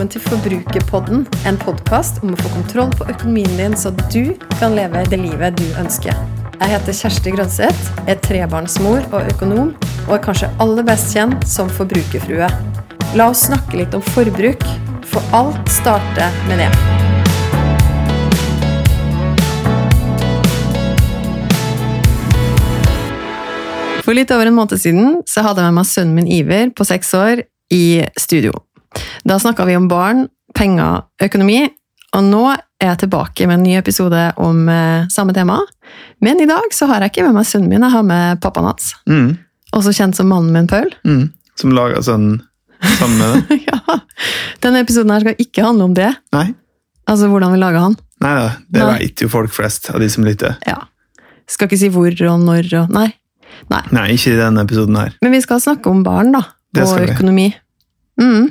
velkommen til Forbrukerpodden, en podkast om å få kontroll på økonomien din, så du kan leve det livet du ønsker. Jeg heter Kjersti Grønseth, er trebarnsmor og økonom, og er kanskje aller best kjent som forbrukerfrue. La oss snakke litt om forbruk, for alt starter med det. For litt over en måned siden så hadde jeg med meg sønnen min Iver på seks år i studio. Da snakka vi om barn, penger, økonomi, og nå er jeg tilbake med en ny episode om eh, samme tema. Men i dag så har jeg ikke med meg sønnen min, jeg har med pappaen hans. Mm, Også kjent som mannen min, Paul. mm. Som lager sønnen sammen med deg? ja. Denne episoden her skal ikke handle om det. Nei? Altså hvordan vi lager han. Nei da, det veit jo folk flest av de som lytter. Ja. Skal ikke si hvor og når og Nei. Nei. Nei, ikke i denne episoden her. Men vi skal snakke om barn, da. Og økonomi. Mm.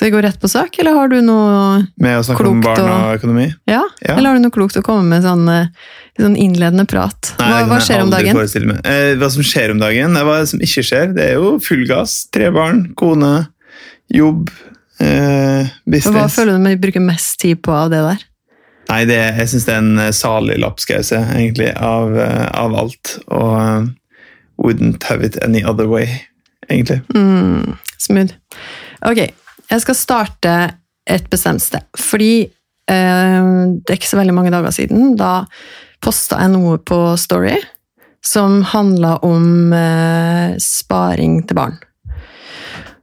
Skal vi gå rett på sak, eller har du noe Med å snakke om Klokt barn og- økonomi. Ja? Ja. Eller har du noe klokt å komme med sånn, eh, sånn innledende prat? Nei, hva, hva skjer om dagen? Eh, hva som skjer om dagen? Hva som ikke skjer? Det er jo full gass. Tre barn, kone, jobb, eh, business. Hva føler du du bruker mest tid på av det der? Nei, det, jeg syns det er en eh, salig lapskause, egentlig, av, eh, av alt. Og wouldn't have it any other way, egentlig. Mm, smooth. Ok, jeg skal starte et bestemt sted. Fordi eh, det er ikke så veldig mange dager siden, da posta jeg noe på Story som handla om eh, sparing til barn.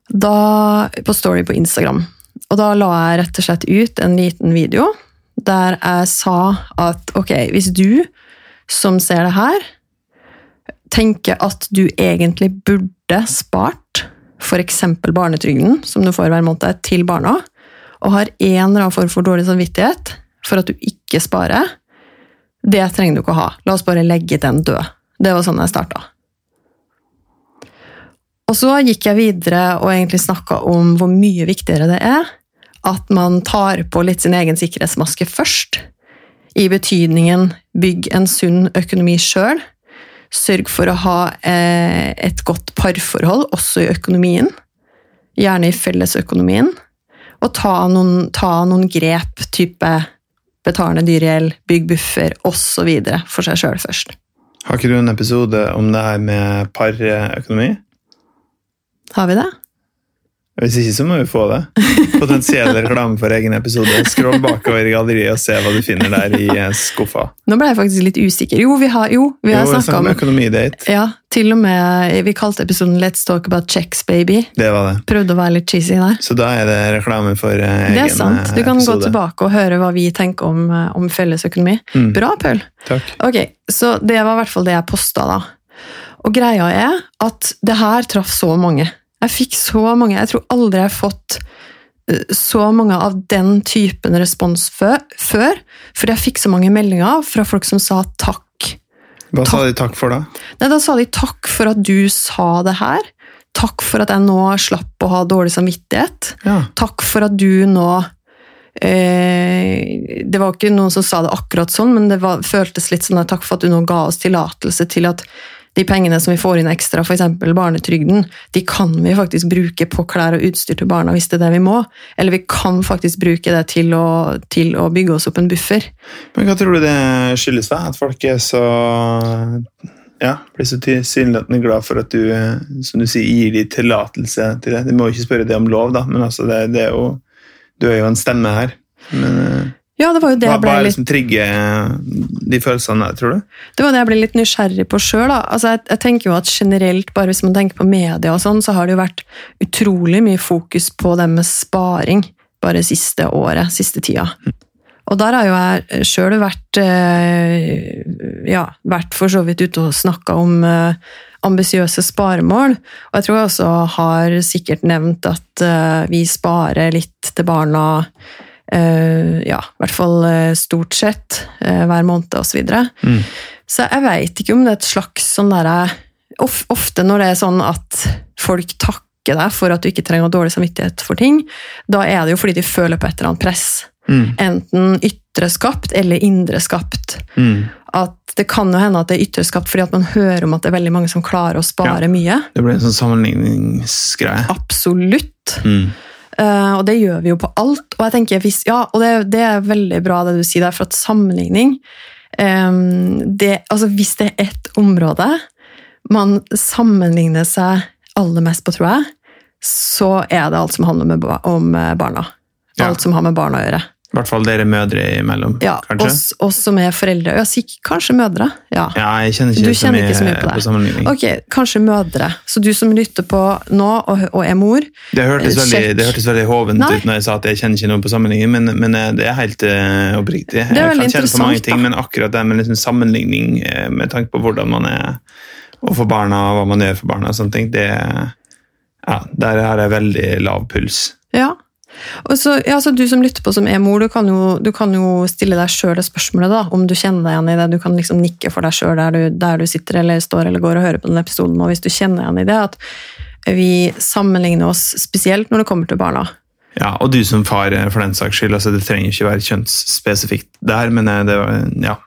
Da, på Story på Instagram. Og da la jeg rett og slett ut en liten video der jeg sa at ok, hvis du som ser det her, tenker at du egentlig burde spart f.eks. barnetrygden, som du får hver måned, til barna, og har en eller annen form for dårlig samvittighet for at du ikke sparer, det trenger du ikke å ha. La oss bare legge den død. Det var sånn jeg starta. Og så gikk jeg videre og egentlig snakka om hvor mye viktigere det er at man tar på litt sin egen sikkerhetsmaske først, i betydningen bygg en sunn økonomi sjøl. Sørg for å ha eh, et godt parforhold også i økonomien, gjerne i fellesøkonomien. Og ta noen, ta noen grep, type betalende dyregjeld, bygg buffer osv. for seg sjøl først. Har ikke du en episode om det her med parøkonomi? Har vi det? Hvis ikke, så må vi få det. Potensiell reklame for egen episode. Skroll bakover i galleriet og se hva du finner der i eh, skuffa. Nå ble jeg faktisk litt usikker. Jo, vi har, jo, vi har Jo, snakka snakket om om økonomidate. ja, til og med, Vi kalte episoden 'Let's talk about checks, baby'. Det var det. Prøvde å være litt cheesy der. Så da er det reklame for egen episode. Det er sant. Du kan gå tilbake og høre hva vi tenker om, eh, om fellesøkonomi. Mm. Bra, Pøl. Takk. Ok, så det var i hvert fall det jeg posta da. Og greia er at det her traff så mange. Jeg fikk så mange, jeg tror aldri jeg har fått eh, så mange av den typen respons før, for jeg fikk så mange meldinger fra folk som sa takk. Hva sa de takk for, da? Nei, da sa de takk for at du sa det her. Takk for at jeg nå slapp å ha dårlig samvittighet. Ja. Takk for at du nå eh, Det var ikke noen som sa det akkurat sånn, men det var, føltes litt sånn at takk for at du nå ga oss tillatelse til at de pengene som vi får inn ekstra, f.eks. barnetrygden, de kan vi faktisk bruke på klær og utstyr til barna hvis det er det vi må. Eller vi kan faktisk bruke det til å, til å bygge oss opp en buffer. Men hva tror du det skyldes, da? At folk er så ja, blir så tilsynelatende glad for at du, som du sier, gir de tillatelse til det. De må jo ikke spørre det om lov, da, men altså, det, det er jo Du er jo en stemme her. Men eh, Ja, det var jo det hva, jeg ble hva er det litt som trigger eh, de følelsene der, tror du? Det var det jeg ble litt nysgjerrig på sjøl. Altså, jeg, jeg tenker jo at generelt, bare hvis man tenker på media og sånn, så har det jo vært utrolig mye fokus på det med sparing bare siste året, siste tida. Og der har jo jeg sjøl vært eh, ja, vært for så vidt ute og snakka om eh, ambisiøse sparemål. Og jeg tror jeg også har sikkert nevnt at eh, vi sparer litt til barna eh, ja, i hvert fall eh, stort sett eh, hver måned osv. Så, videre. Mm. så jeg veit ikke om det er et slags sånn derre of, Ofte når det er sånn at folk takker deg for at du ikke trenger dårlig samvittighet for ting, da er det jo fordi de føler på et eller annet press. Mm. Enten ytre skapt eller indre skapt. Mm. At det kan jo hende at det er ytre skapt fordi at man hører om at det er veldig mange som klarer å spare mye. Det blir en sånn sammenligningsgreie. Absolutt. Mm. Eh, og det gjør vi jo på alt. Og jeg tenker, hvis, ja, og det, det er veldig bra det du sier der, for at sammenligning eh, det, altså Hvis det er ett område man sammenligner seg aller mest på, tror jeg, så er det alt som handler med, om barna. barna. Ja. Alt som har med barna å gjøre. I hvert fall dere mødre imellom, Ja, kanskje? oss, oss som er foreldre. Ja, sikkert, kanskje mødre. Ja. Ja, jeg kjenner Du så, mye ikke så mye på det. sammenligning. Ok, kanskje mødre. Så du som lytter på nå og, og er mor, Det hørtes veldig, det hørtes veldig hovent Nei. ut når jeg sa at jeg kjenner ikke noe på sammenligning, men, men eh, det er helt uh, oppriktig. Det er veldig jeg kan kjenne på mange interessant, ting, da. men akkurat det med liksom sammenligning eh, med tanke på hvordan man er overfor barna, og hva man gjør for barna, og sånne ting, det, ja, der har jeg veldig lav puls. Ja. Så, ja, så Du som lytter på som er mor, du kan jo, du kan jo stille deg sjøl det spørsmålet. da, Om du kjenner deg igjen i det. Du kan liksom nikke for deg sjøl der, der du sitter eller står eller går og hører på den episoden. Og hvis du kjenner deg igjen i det, at vi sammenligner oss spesielt når det kommer til barna. Ja, og du som far, eh, for den saks skyld, altså det trenger ikke være kjønnsspesifikt der, men eh, det ja.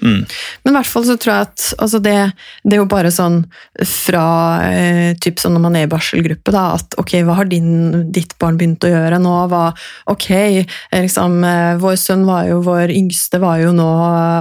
Mm. Men i hvert fall så tror jeg at altså det, det er jo bare sånn fra eh, typ sånn når man er i barselgruppe, da, at ok, hva har din, ditt barn begynt å gjøre nå? Hva, ok, eh, liksom, eh, vår sønn var jo, vår yngste var jo nå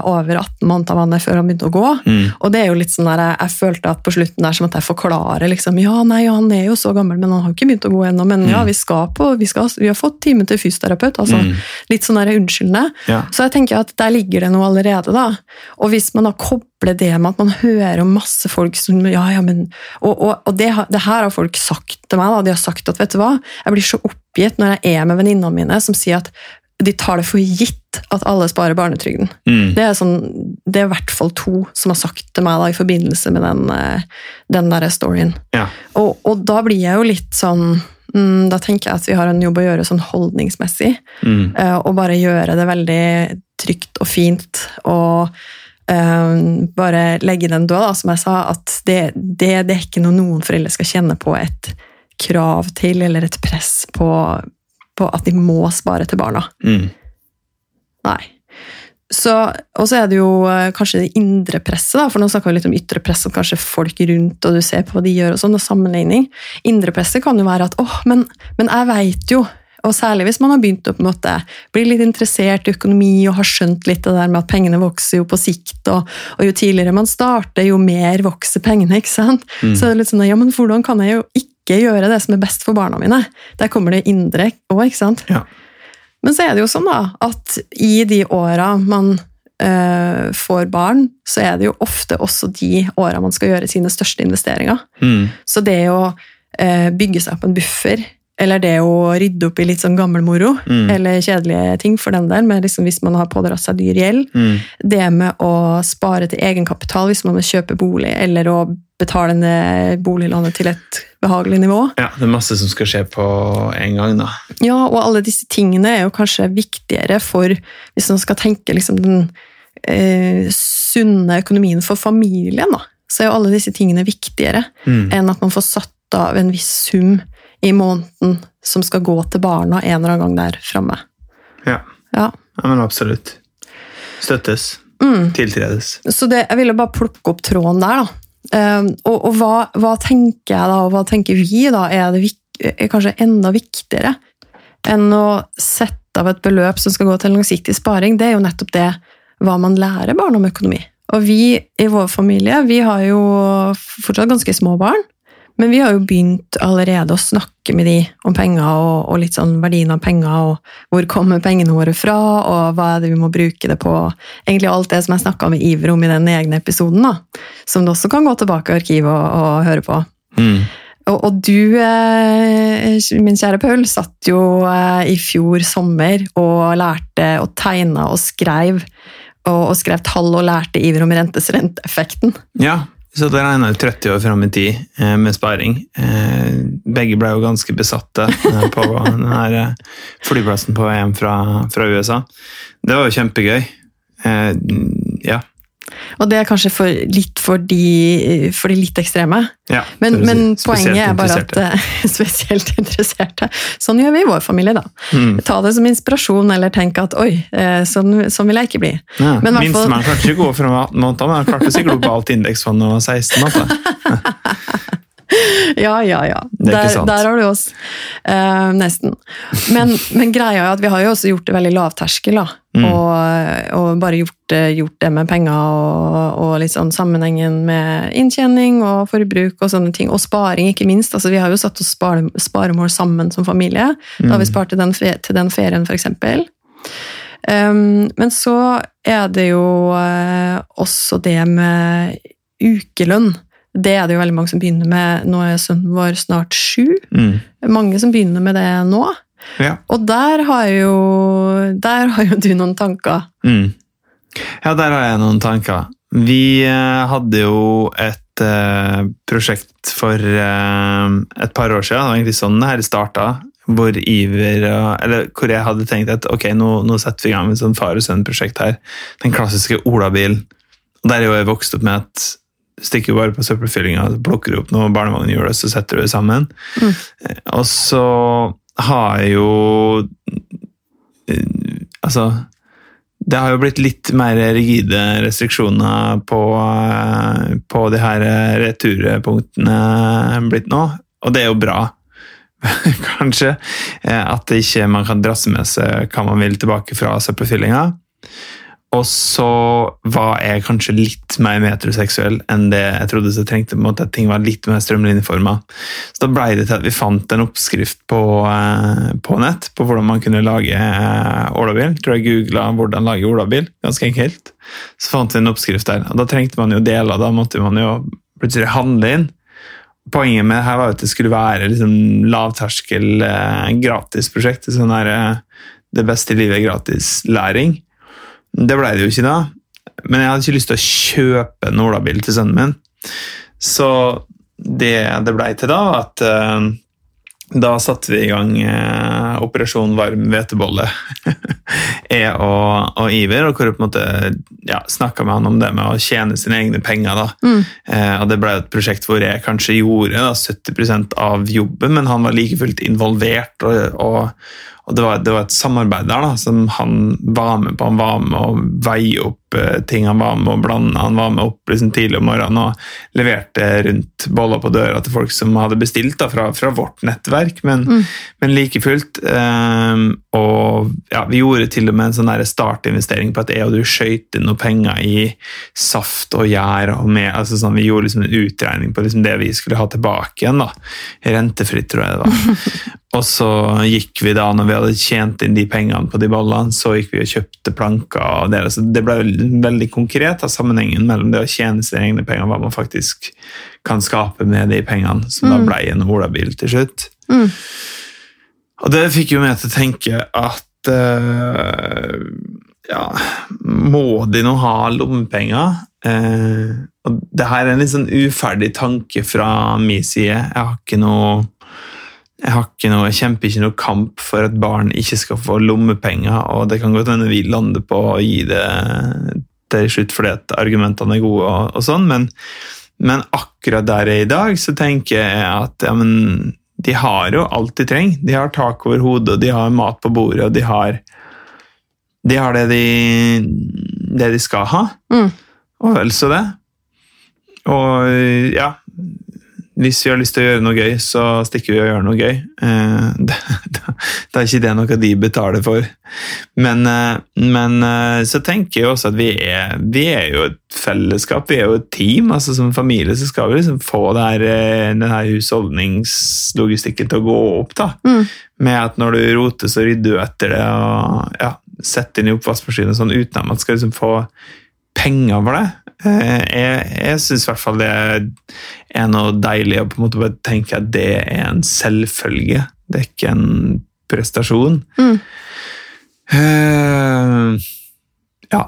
over 18 måneder vannet før han begynte å gå. Mm. Og det er jo litt sånn der, jeg, jeg følte at på slutten der som at jeg forklarer liksom, ja, nei, han er jo så gammel, men han har jo ikke begynt å gå ennå, men ja, vi skal på, vi, skal, vi har fått time til fysioterapeut, altså Mm. litt sånn unnskyldende. Ja. Så jeg tenker at der ligger det noe allerede, da. Og hvis man da kobler det med at man hører om masse folk som ja, ja, men, Og, og, og det, det her har folk sagt til meg. da, De har sagt at vet du hva, jeg blir så oppgitt når jeg er med venninnene mine som sier at de tar det for gitt at alle sparer barnetrygden. Mm. Det er, sånn, det er i hvert fall to som har sagt til meg da, i forbindelse med den, eh, den der storyen. Ja. Og, og da blir jeg jo litt sånn Da tenker jeg at vi har en jobb å gjøre sånn holdningsmessig. Mm. Eh, og bare gjøre det veldig trygt og fint. Og um, bare legge den død, da, som jeg sa. At det, det, det er ikke noe noen foreldre skal kjenne på et krav til, eller et press på, på at de må spare til barna. Mm. Nei. Så, og så er det jo eh, kanskje det indre presset, da, for nå snakker vi litt om ytre press, og kanskje folk rundt, og du ser på hva de gjør, og sånn, og sammenligning. Indre presset kan jo være at åh, men, men jeg veit jo, og særlig hvis man har begynt å på en måte bli litt interessert i økonomi og har skjønt litt det der med at pengene vokser jo på sikt, og, og jo tidligere man starter, jo mer vokser pengene, ikke sant? Mm. Så det er litt sånn, ja, men hvordan kan jeg jo ikke gjøre det som er best for barna mine? Der kommer det indre òg, ikke sant? Ja. Men så er det jo sånn da, at i de åra man eh, får barn, så er det jo ofte også de åra man skal gjøre sine største investeringer. Mm. Så det å eh, bygge seg opp en buffer, eller det å rydde opp i litt sånn gammelmoro, Mm. eller kjedelige ting for den del, men liksom hvis man har pådratt seg dyr gjeld, Mm. det med å spare til egenkapital hvis man vil kjøpe bolig, eller å betale ned boliglånet til et behagelig nivå. Ja, det er masse som skal skje på en gang, da. Ja, og alle disse tingene er jo kanskje viktigere for hvis man skal tenke liksom den eh, sunne økonomien for familien, da. Så er jo alle disse tingene viktigere Mm. enn at man får satt av en viss sum i måneden som skal gå til barna en eller annen gang der framme. Ja. Ja. ja, men absolutt. Støttes. Mm. Tiltredes. Så det, jeg ville bare plukke opp tråden der, da. Eh, og og hva, hva tenker jeg da, og hva tenker vi da, er, det er kanskje enda viktigere enn å sette av et beløp som skal gå til langsiktig sparing. Det er jo nettopp det hva man lærer barn om økonomi. Og vi i vår familie vi har jo fortsatt ganske små barn, men vi har jo begynt allerede å snakke med de om penger og, og litt sånn verdien av penger, og hvor kommer pengene våre fra, og hva er det vi må bruke det på. Egentlig alt det som jeg snakka med Iver om i den egne episoden, da, som du også kan gå tilbake i arkivet og, og høre på. Mm. Og, og du, eh, min kjære Paul, satt jo eh, i fjor sommer og lærte og tegna og skrev, og, og skrev tall og lærte Iver om rentes renteeffekten. Ja, så det regna 30 år fram i tid eh, med sparing. Eh, begge ble jo ganske besatte eh, på den eh, flyplassen på hjem fra, fra USA. Det var jo kjempegøy. Eh, ja. Og det er kanskje for, litt for de, for de litt ekstreme. ja Men, men poenget er bare at eh, spesielt interesserte. Sånn gjør vi i vår familie, da. Mm. Ta det som inspirasjon, eller tenk at oi, eh, sånn, sånn vil jeg ikke bli. Ja. Men hvert fall- Minstemann klarte ikke å gå fra 18 måneder, men han klarte seg globalt indeksfond og 16 måneder. Ja, ja, ja. Er Der, der har du oss. Eh, nesten. Men, men greia er at vi har jo også gjort det veldig lavterskel, da. Mm. Og, og bare gjort, det- gjort det med penger og, og litt sånn sammenhengen med inntjening og forbruk og sånne ting. Og sparing, ikke minst. Altså, vi har jo satt oss spare, sparemål sammen som familie. Da har vi spart til den, til den ferien, eksempel. Um, men så er det jo eh, også det med ukelønn. Det er det jo veldig mange som begynner med. Nå er sønnen vår snart sju. Mm. Mange som begynner med det nå. Ja. Og der har jo, der har jo du noen tanker. Mm. Ja, der har jeg noen tanker. Vi eh, hadde jo et eh, prosjekt for eh, et par år siden, det var egentlig sånn det her starta, hvor Iver Eller hvor jeg hadde tenkt at ok, nå, nå setter vi i gang med et sånn far og sønn-prosjekt her. Den klassiske olabilen. Og der er jo jeg vokst opp med at stikker bare på søppelfyllinga, plukker opp noe barnevognhjul, og så setter du det sammen. Mm. Eh, Og så har jeg jo eh, Altså det har jo blitt litt mer rigide restriksjoner på, eh, på de her returpunktene blitt nå, og det er jo bra. Kanskje. At ikke man kan drasse med seg hva man vil tilbake fra søppelfyllinga. Og så var jeg kanskje litt mer metroseksuell enn det jeg trodde, så jeg trengte på en måte at ting var litt mer strømlinjeforma. Så da blei det til at vi fant en oppskrift på, eh, på nett på hvordan man kunne lage eh, olabil. Tror jeg googla 'hvordan lage olabil', ganske enkelt. Så fant vi en oppskrift der. og Da trengte man jo deler, da måtte man jo plutselig handle inn. Poenget med det her var at det skulle være liksom lavterskel, eh, gratisprosjekt. Sånn eh, det beste i livet er gratis læring. Det ble det jo ikke da. Men jeg hadde ikke lyst til å kjøpe en olabil til sønnen min. Så det det ble til da, at uh, da satte vi i gang uh, Operasjon varm hvetebolle. jeg og, og Iver, og hvor jeg på en måte ja, snakka med han om det med å tjene sine egne penger. da. Mm. Uh, og Det ble et prosjekt hvor jeg kanskje gjorde da, 70% av jobben, men han var like fullt involvert. og, og og det var, det var et samarbeid der da, som han var med på. Han var med å veie opp ting, han var med å blande, han var med opp liksom, tidlig om morgenen og leverte rundt boller på døra til folk som hadde bestilt da, fra, fra vårt nettverk, men, men like fullt. Um, og ja, vi gjorde til og med en sånn startinvestering på at jeg og du skøyt inn noe penger i saft og gjær. og med, altså sånn, Vi gjorde liksom en utregning på liksom det vi skulle ha tilbake igjen. da, Rentefritt, tror jeg det var. Og så gikk vi da, når vi hadde tjent inn de pengene på de bollene, så gikk vi og kjøpte planker. og Det, altså, det ble veldig konkret av sammenhengen mellom det å tjene sine egne penger og hva man faktisk kan skape med de pengene, som da ble en olabil til slutt. Mm. Og det fikk jo meg til å tenke at uh, ja, må de nå ha lommepenger? Uh, og det her er en litt sånn uferdig tanke fra min side. Jeg har ikke noe jeg, har ikke noe, jeg kjemper ikke noe kamp for at barn ikke skal få lommepenger, og det kan godt hende vi lander på å gi det til slutt fordi at argumentene er gode, og, og sånn, men, men akkurat der jeg er i dag, så tenker jeg at ja, men, de har jo alt de trenger. De har tak over hodet, og de har mat på bordet, og de har, de, har det, de, det de skal ha. Mm. Og vel så det. Og ja Hvis vi har lyst til å gjøre noe gøy, så stikker vi og gjør noe gøy. Eh, det, er ikke det noe de betaler for. Men, eh, men eh, så tenker jeg også at vi er, vi er jo et fellesskap, vi er jo et team. altså Som familie så skal vi liksom få denne her, husholdningslogistikken til å gå opp. da. Mm. Med at når du roter, så rydder du etter det. og ja, Setter inn i oppvaskmaskinen sånn, uten at man skal liksom få penger for det. Eh, Jeg, jeg syns i hvert fall det er noe deilig å på en måte bare tenke at det er en selvfølge. Det er ikke en prestasjon. Mm. Uh, ja.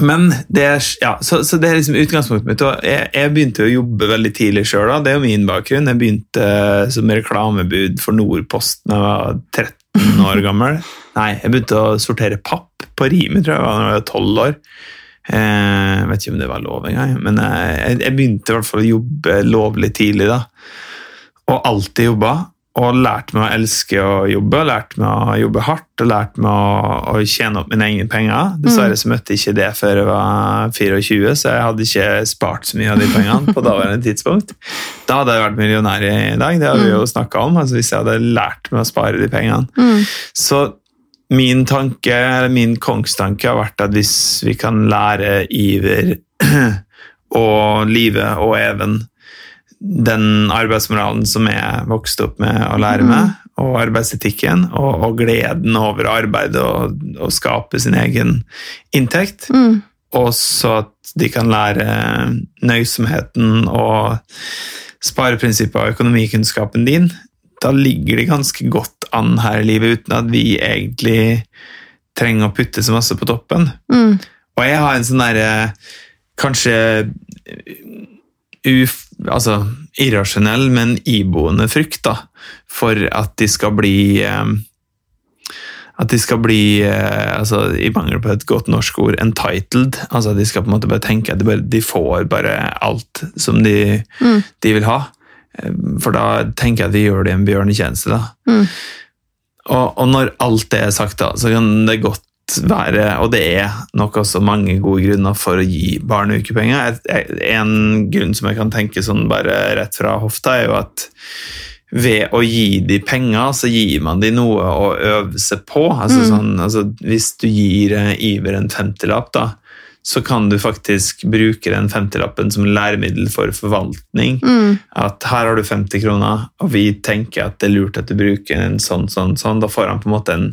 Men det er, ja, så, så det er liksom utgangspunktet mitt. Jeg, jeg begynte å jobbe veldig tidlig sjøl. Det er jo min bakgrunn. Jeg begynte som reklamebud for Nordpost da jeg var 13 år gammel. Nei, jeg begynte å sortere papp på Rimi tror jeg da jeg var 12 år. Eh, Jeg vet ikke om det var lov engang, men jeg, jeg begynte i hvert fall å jobbe lovlig tidlig. da. Og alltid jobba. og lærte meg å elske å jobbe, og lært meg å jobbe hardt og lærte meg å, å tjene opp mine egne penger. Dessverre så møtte jeg ikke det før jeg var 24, så jeg hadde ikke spart så mye av de pengene på daværende tidspunkt. Da hadde jeg vært millionær i dag, det har vi jo snakka om. altså Hvis jeg hadde lært meg å spare de pengene. Mm. Så min tanke, eller min kongstanke har vært at hvis vi kan lære Iver og Live og Even den arbeidsmoralen som jeg vokste opp med å lære meg, og arbeidsetikken, og, og gleden over arbeidet og, og skape sin egen inntekt, Mm. og så at de kan lære nøysomheten og spareprinsippet og økonomikunnskapen din, da ligger de ganske godt an her i livet uten at vi egentlig trenger å putte så masse på toppen. Mm. Og jeg har en sånn derre kanskje uf, altså, irrasjonell, men iboende frykt da, for at de skal bli eh, at de skal bli, eh, altså, i mangel på et godt norsk ord, entitled. Altså at de skal på en måte bare tenke at de, bare, de får bare alt som de, Mm. de vil ha. Eh, For da tenker jeg at vi gjør dem en bjørnetjeneste. da. Mm. Og, og når alt det er sagt, da, så kan det godt være, og det er nok også mange gode grunner for å gi barn ukepenger. En grunn som jeg kan tenke sånn bare rett fra hofta, er jo at ved å gi de penger, så gir man de noe å øve seg på. Altså, Mm. sånn, altså, hvis du gir eh, Iver en femtilapp, da, så kan du faktisk bruke den 50-lappen som læremiddel for forvaltning Mm. at her har du 50 kroner, og vi tenker at det er lurt at du bruker en sånn, sånn, sånn. Da får han på en måte en,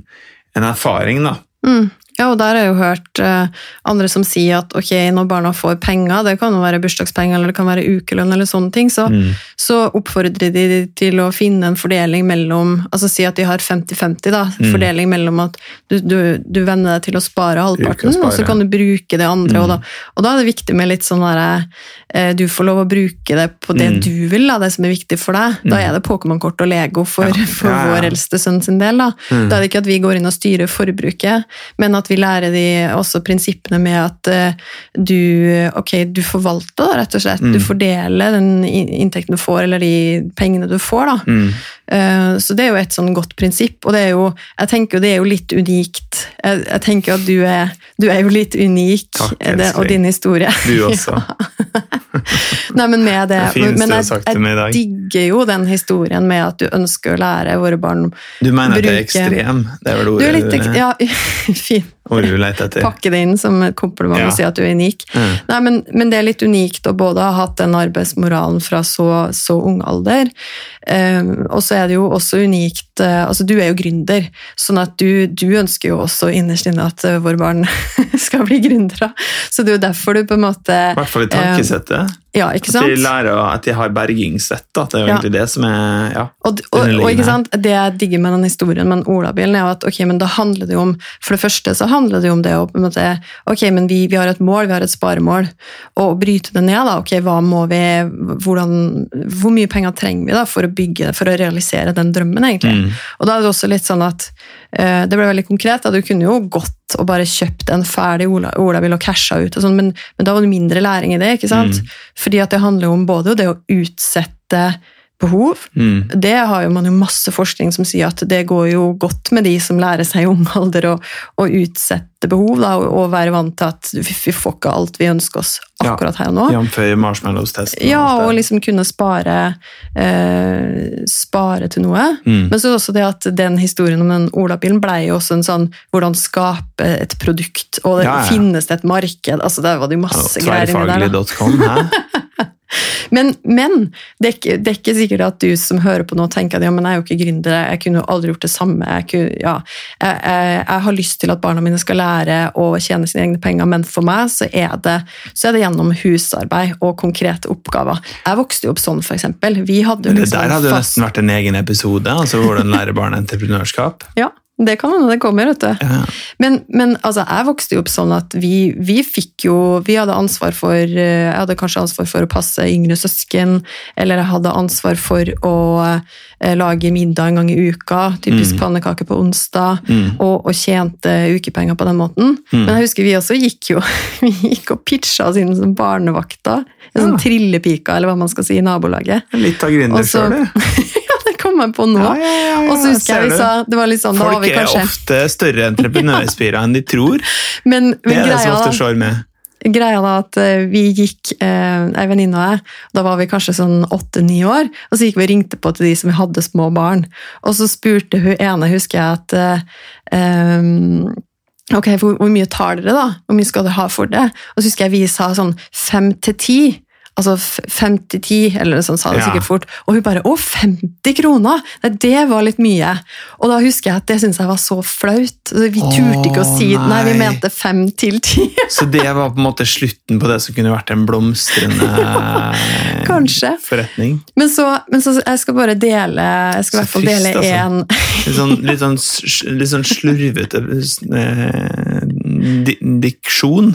en erfaring, da. Mm. Ja, og der har jeg jo hørt eh, andre som sier at ok, når barna får penger, det kan jo være bursdagspenger eller det kan være ukelønn, eller sånne ting, så, Mm. så oppfordrer de til å finne en fordeling mellom altså Si at de har 50-50, da. Mm. Fordeling mellom at du, du, du venner deg til å spare halvparten, spare. og så kan du bruke det andre. Mm. Og, da, og da er det viktig med litt sånn derre eh, Du får lov å bruke det på det Mm. du vil, da, det som er viktig for deg. Da Mm. er det Pokémon-kort og Lego for, Ja. for Ja, ja. vår eldste sønn sin del. Da. Mm. Da er det ikke at vi går inn og styrer forbruket, men at vi lærer de også prinsippene med at eh, du, okay, du forvalter, da, rett og slett. Mm. Du fordeler den inntekten du får, eller de pengene du får. da. Mm. Eh, Så det er jo et sånn godt prinsipp, og det er jo, jeg tenker jo det er jo litt unikt. Jeg, jeg tenker at du er, du er jo litt unik, Takk, eh, det, og din historie. Du også. Nei, men med det, Det men du jeg, jeg digger jo den historien med at du ønsker å lære våre barn Du mener at det er Bruke- ekstrem? Det er vel Du ordet er litt Ja, fin. Ordet du leter etter? Pakke det inn som et kompliment Ja. og si at du er unik. Mm. Nei, men, men det er litt unikt å både ha hatt den arbeidsmoralen fra så, så ung alder, um, og så er det jo også unikt uh, Altså, du er jo gründer, sånn at du, du ønsker jo også innerst inne at uh, våre barn skal bli gründere. Så det er jo derfor du på en måte I hvert fall i tankesettet. Ja, ikke At de sant? lærer at de har bergingsrett, Da. Det er jo Ja. egentlig det som er ja. Og, og, og ikke sant? Det jeg digger med den historien med den olabilen, er jo at ok, men da handler det jo om For det første så handler det jo om det å på en måte Ok, men vi, vi har et mål, vi har et sparemål. Og å bryte det ned, da. Ok, hva må vi hvordan, Hvor mye penger trenger vi da for å bygge, for å realisere den drømmen, egentlig? Mm. Og da er det også litt sånn at Det ble veldig konkret. Du kunne jo gått og bare kjøpt en ferdig ola- olabil og casha ut, og sånt, men, men da var det mindre læring i det. ikke sant? Mm. Fordi at det handler om både det å utsette behov, Mm. det har jo man jo masse forskning som sier at det går jo godt med de som lærer seg i ung alder å, å utsette behov, da, og, være vant til at vi, får ikke alt vi ønsker oss Ja. akkurat her og nå. Jf. marshmallows-testen. Ja, og liksom kunne spare, eh, spare til noe. Mm. Men så er det også det at den historien om den olabilen ble jo også en sånn hvordan skape et produkt, og det, Ja, ja. finnes det et marked? altså Der var det jo masse greier inni der. Tverrfaglig.com, hæ? Men, men det, er ikke, det er ikke sikkert at du som hører på nå tenker at ja, men jeg er jo ikke gründer, jeg kunne jo aldri gjort det samme. Jeg, kunne, ja, jeg, jeg, jeg har lyst til at barna mine skal lære å tjene sine egne penger, men for meg så er det, så er det gjennom husarbeid og konkrete oppgaver. Jeg vokste jo opp sånn, eksempel. Vi hadde jo Det liksom der hadde jo nesten vært en egen episode. altså Hvordan lære barn entreprenørskap. Ja, det kan hende det kommer, vet du. Ja. Men, men altså, jeg vokste jo opp sånn at vi, vi fikk jo Vi hadde ansvar for eh, Jeg hadde kanskje ansvar for å passe yngre søsken, eller jeg hadde ansvar for å eh, lage middag en gang i uka, typisk Mm. pannekaker på onsdag, Mm. og, og tjente ukepenger på den måten. Mm. Men jeg husker vi også gikk jo Vi gikk og pitcha oss inn som barnevakter. En sånn Ja. trillepika, eller hva man skal si, i nabolaget. Litt av gründer Jeg på nå. Ja, ja, ja, Og så husker jeg vi sa det var litt sånn, da var Folk er kanskje ofte større entreprenørspirer enn de tror. Men, Det er det som ofte slår med. greia da at eh, vi gikk, eh, ei venninne og jeg, da var vi kanskje sånn åtte-ni år, og så gikk vi og ringte på til de som hadde små barn. Og så spurte hun ene, husker jeg, at eh, em, Ok, hvor, hvor mye tar dere, da? Hvor mye skal dere ha for det? Og så husker jeg vi sa sånn fem til ti. Altså f- fem til ti, eller sånn sa det sikkert fort. Og hun bare 'Å, 50 kroner!' Nei, det var litt mye. Og da husker jeg at det syntes jeg var så flaut. Vi turte ikke å si Nei, vi mente fem til ti. Så det var på en måte slutten på det som kunne vært en blomstrende Kanskje. forretning. Men så, men så jeg skal bare dele Jeg skal i hvert fall dele én. altså. en Litt sånn, litt sånn, sånn slurvete eh, di diksjon.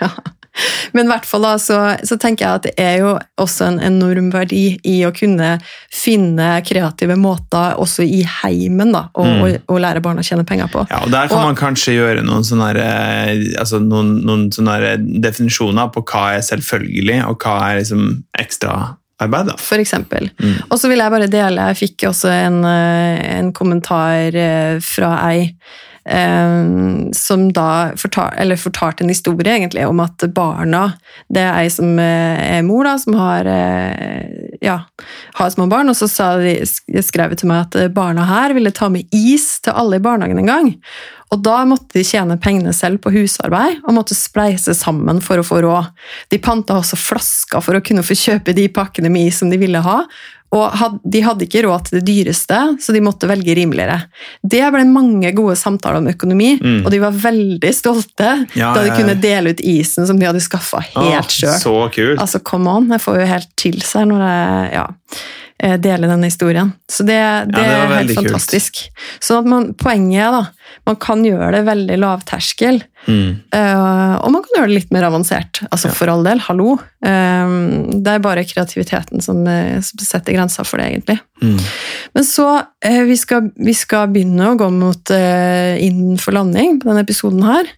ja. Men i hvert fall da, så, så tenker jeg at det er jo også en enorm verdi i å kunne finne kreative måter også i heimen da, og, Mm. og, og lære barna å tjene penger på. Ja, og Der kan Og- man kanskje gjøre noen sånne, eh, altså noen, noen sånne definisjoner på hva er selvfølgelig, og hva er liksom ekstraarbeid. da. For eksempel. Mm. Og så vil jeg bare dele, jeg fikk også en, eh, en kommentar eh, fra ei eh, som da fortalte eller fortalte en historie egentlig om at barna Det er ei som eh, er mor, da, som har, eh, ja, har små barn, og så de, skrev de til meg at barna her ville ta med is til alle i barnehagen en gang. Og da måtte de tjene pengene selv på husarbeid og måtte spleise sammen for å få råd. De panta også flasker for å kunne få kjøpe de pakkene med is som de ville ha. Og de hadde ikke råd til det dyreste, så de måtte velge rimeligere. Det ble mange gode samtaler om økonomi, Mm. og de var veldig stolte Ja, da de ja, ja. kunne dele ut isen som de hadde skaffa helt sjøl. Så kult. Altså, come on, jeg får jo helt chills her når jeg ja, eh, deler denne historien. Så det, det, det er helt fantastisk. kult. Sånn at man, poenget er da, man kan gjøre det veldig lavterskel, Mm. eh, og man kan gjøre det litt mer avansert. Altså Ja. for all del, hallo. Uh, det er bare kreativiteten som, eh, som setter grenser for det, egentlig. Mm. Men så, uh, vi skal, vi skal begynne å gå mot inn for landing på denne episoden her.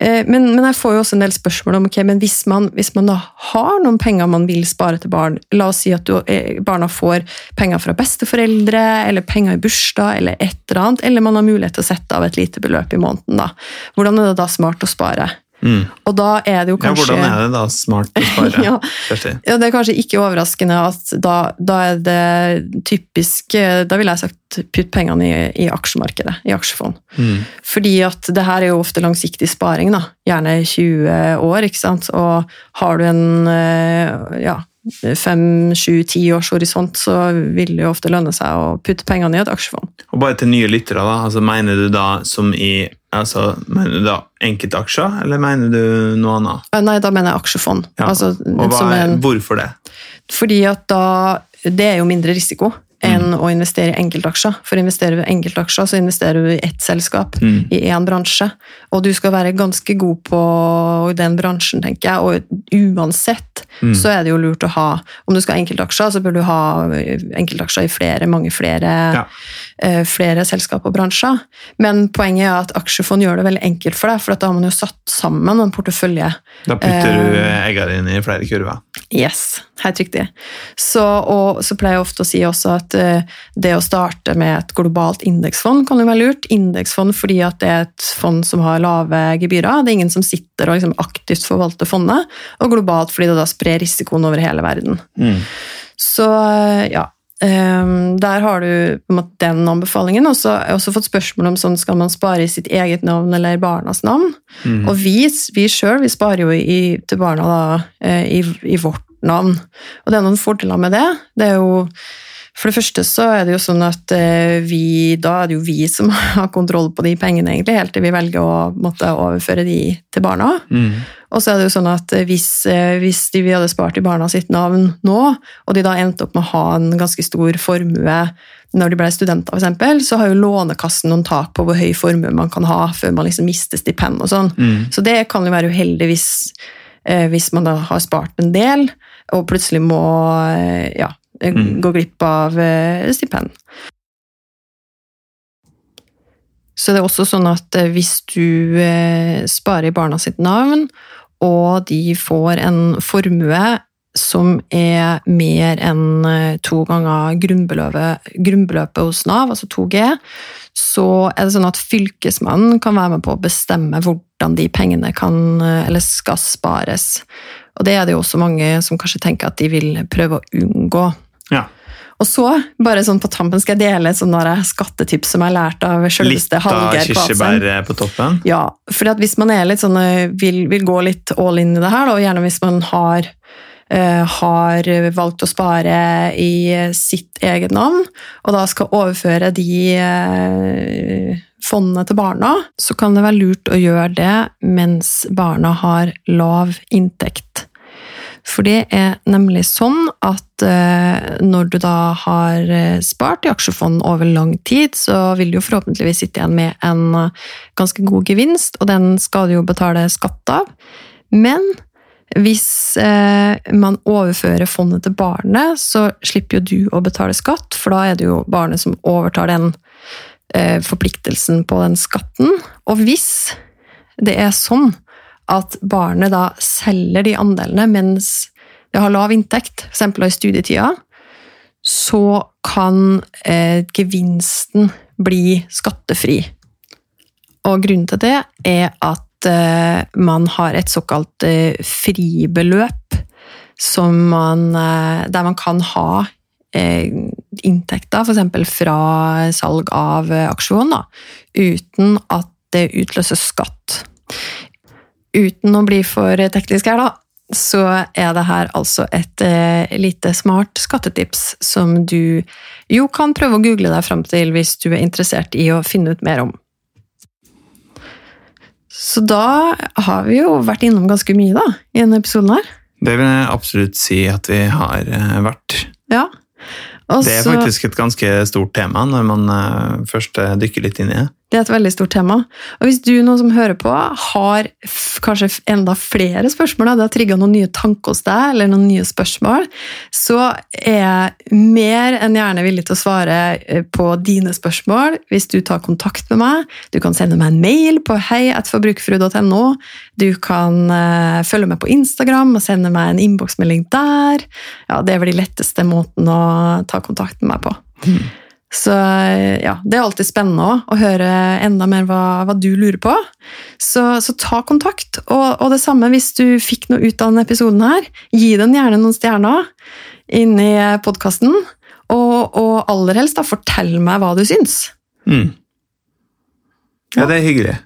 Men, men jeg får jo også en del spørsmål om ok, men hvis man, hvis man da har noen penger man vil spare til barn, la oss si at du, barna får penger fra besteforeldre, eller penger i bursdag, eller et eller annet, eller man har mulighet til å sette av et lite beløp i måneden. da. Hvordan er det da smart å spare? Mm. Og da er det jo Ja, hvordan er det da smart å spare? Ja. Ja, Det er kanskje ikke overraskende at da, da er det typisk eh, Da ville jeg sagt putt pengene i, i aksjemarkedet, i aksjefond. Mm. Fordi at det her er jo ofte langsiktig sparing, da. Gjerne 20 år, ikke sant. Og har du en eh, ja, fem, sju, ti års horisont, så vil det jo ofte lønne seg å putte pengene i et aksjefond. Og bare til nye lyttere, da. Altså, mener du da som i altså, Mener du da enkeltaksjer, eller mener du noe annet? Eh, Nei, da mener jeg aksjefond. Ja, Altså, og hva en, hvorfor det? fordi at da Det er jo mindre risiko enn Mm. å investere i enkeltaksjer. For investerer du i enkeltaksjer, så investerer du i ett selskap. Mm. i én bransje. Og du skal være ganske god på den bransjen, tenker jeg. Og uansett Mm. så er det jo lurt å ha Om du skal ha enkeltaksjer, så bør du ha enkeltaksjer i flere, mange flere, Ja. Eh, flere selskap og bransjer. Men poenget er at aksjefond gjør det veldig enkelt for deg, for at da har man jo satt sammen en portefølje. Da putter du eggene dine i flere kurver. Yes, helt riktig. Så, og, så pleier jeg ofte å si også at eh, det å starte med et globalt indeksfond kan jo være lurt. Indeksfond fordi at det er et fond som har lave gebyrer. Det er ingen som sitter og liksom aktivt forvalter fondet. Og globalt fordi det da sprer risikoen over hele verden. Mm. Så eh, ja. Ehm, der har du måte den anbefalingen. Og så har jeg også fått spørsmål om sånn, skal man spare i sitt eget navn eller barnas navn. Mm. Og vi, vi sjøl vi sparer jo i, til barna da, eh, i, i vårt navn. Og det er noen fordeler med det. Det er jo for det første så er det jo sånn at eh, vi, da er det jo vi som har kontroll på de pengene, egentlig, helt til vi velger å måtte overføre de til barna. Mm. Og så er det jo sånn at eh, hvis, eh, hvis de, vi hadde spart i barna sitt navn nå, og de da endte opp med å ha en ganske stor formue når de ble studenter, eksempel, så har jo Lånekassen noen tak på hvor høy formue man kan ha før man liksom mister stipend og sånn. Mm. Så det kan jo være uheldig hvis, hvis man da har spart en del, og plutselig må ja, Mm. gå glipp av eh, stipend. Så det er også sånn at eh, hvis du eh, sparer i barna sitt navn, og de får en formue som er mer enn eh, to ganger grunnbeløpet, grunnbeløpet hos Nav, altså 2G, så er det sånn at fylkesmannen kan være med på å bestemme hvordan de pengene kan, eh, eller skal spares. Og det er det jo også mange som kanskje tenker at de vil prøve å unngå. Ja. Og så, bare sånn på tampen, skal jeg dele et sånn skattetips som jeg har lært av Litt selveste av Hallgeir Kvadsheim. kirsebær på toppen. Ja, for at hvis man er litt sånn, eh, vil, vil gå litt all in i det her, og gjerne hvis man har, uh, har valgt å spare i sitt eget navn, og da skal overføre de uh, fondene til barna, så kan det være lurt å gjøre det mens barna har lav inntekt. For det er nemlig sånn at eh, når du da har eh, spart i aksjefond over lang tid, så vil du jo forhåpentligvis sitte igjen med en eh, ganske god gevinst, og den skal du jo betale skatt av. Men hvis man overfører fondet til barnet, så slipper jo du å betale skatt, for da er det jo barnet som overtar den forpliktelsen på den skatten. Og hvis det er sånn at barnet da selger de andelene mens det har lav inntekt, f.eks. i studietida, så kan eh, gevinsten bli skattefri. Og grunnen til det er at eh, man har et såkalt eh, fribeløp man, eh, der man kan ha eh, inntekter, f.eks. fra salg av eh, aksjon, da, uten at det utløser skatt. Uten å bli for teknisk her, da, så er det her altså et eh, lite smart skattetips som du jo kan prøve å google deg fram til hvis du er interessert i å finne ut mer om. Så da har vi jo vært innom ganske mye da, i denne episoden her. Det vil jeg absolutt si at vi har eh, vært. Ja. Også, Det er faktisk et ganske stort tema når man eh, først dykker litt inn i det. Det er et veldig stort tema. Og hvis du noen som hører på, har kanskje enda flere spørsmål, det har trigga noen nye tanker hos deg, eller noen nye spørsmål, så er jeg mer enn gjerne villig til å svare eh, på dine spørsmål hvis du tar kontakt med meg. Du kan sende meg en mail på heietforbrukerfrue.no. Du kan eh, følge med på Instagram og sende meg en innboksmelding der. Ja, det er vel de letteste måten å ta kontakt med meg på. Så ja, det er alltid spennende også, å høre enda mer hva, hva du lurer på. Så, så ta kontakt. Og, og det samme hvis du fikk noe ut av denne episoden her. Gi den gjerne noen stjerner inni podkasten. Og, og aller helst, da, fortell meg hva du syns. Mm. Ja, det er hyggelig.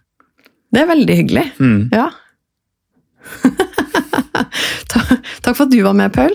Det er veldig hyggelig. Mm. Ja. Ta, takk for at du var med, Paul.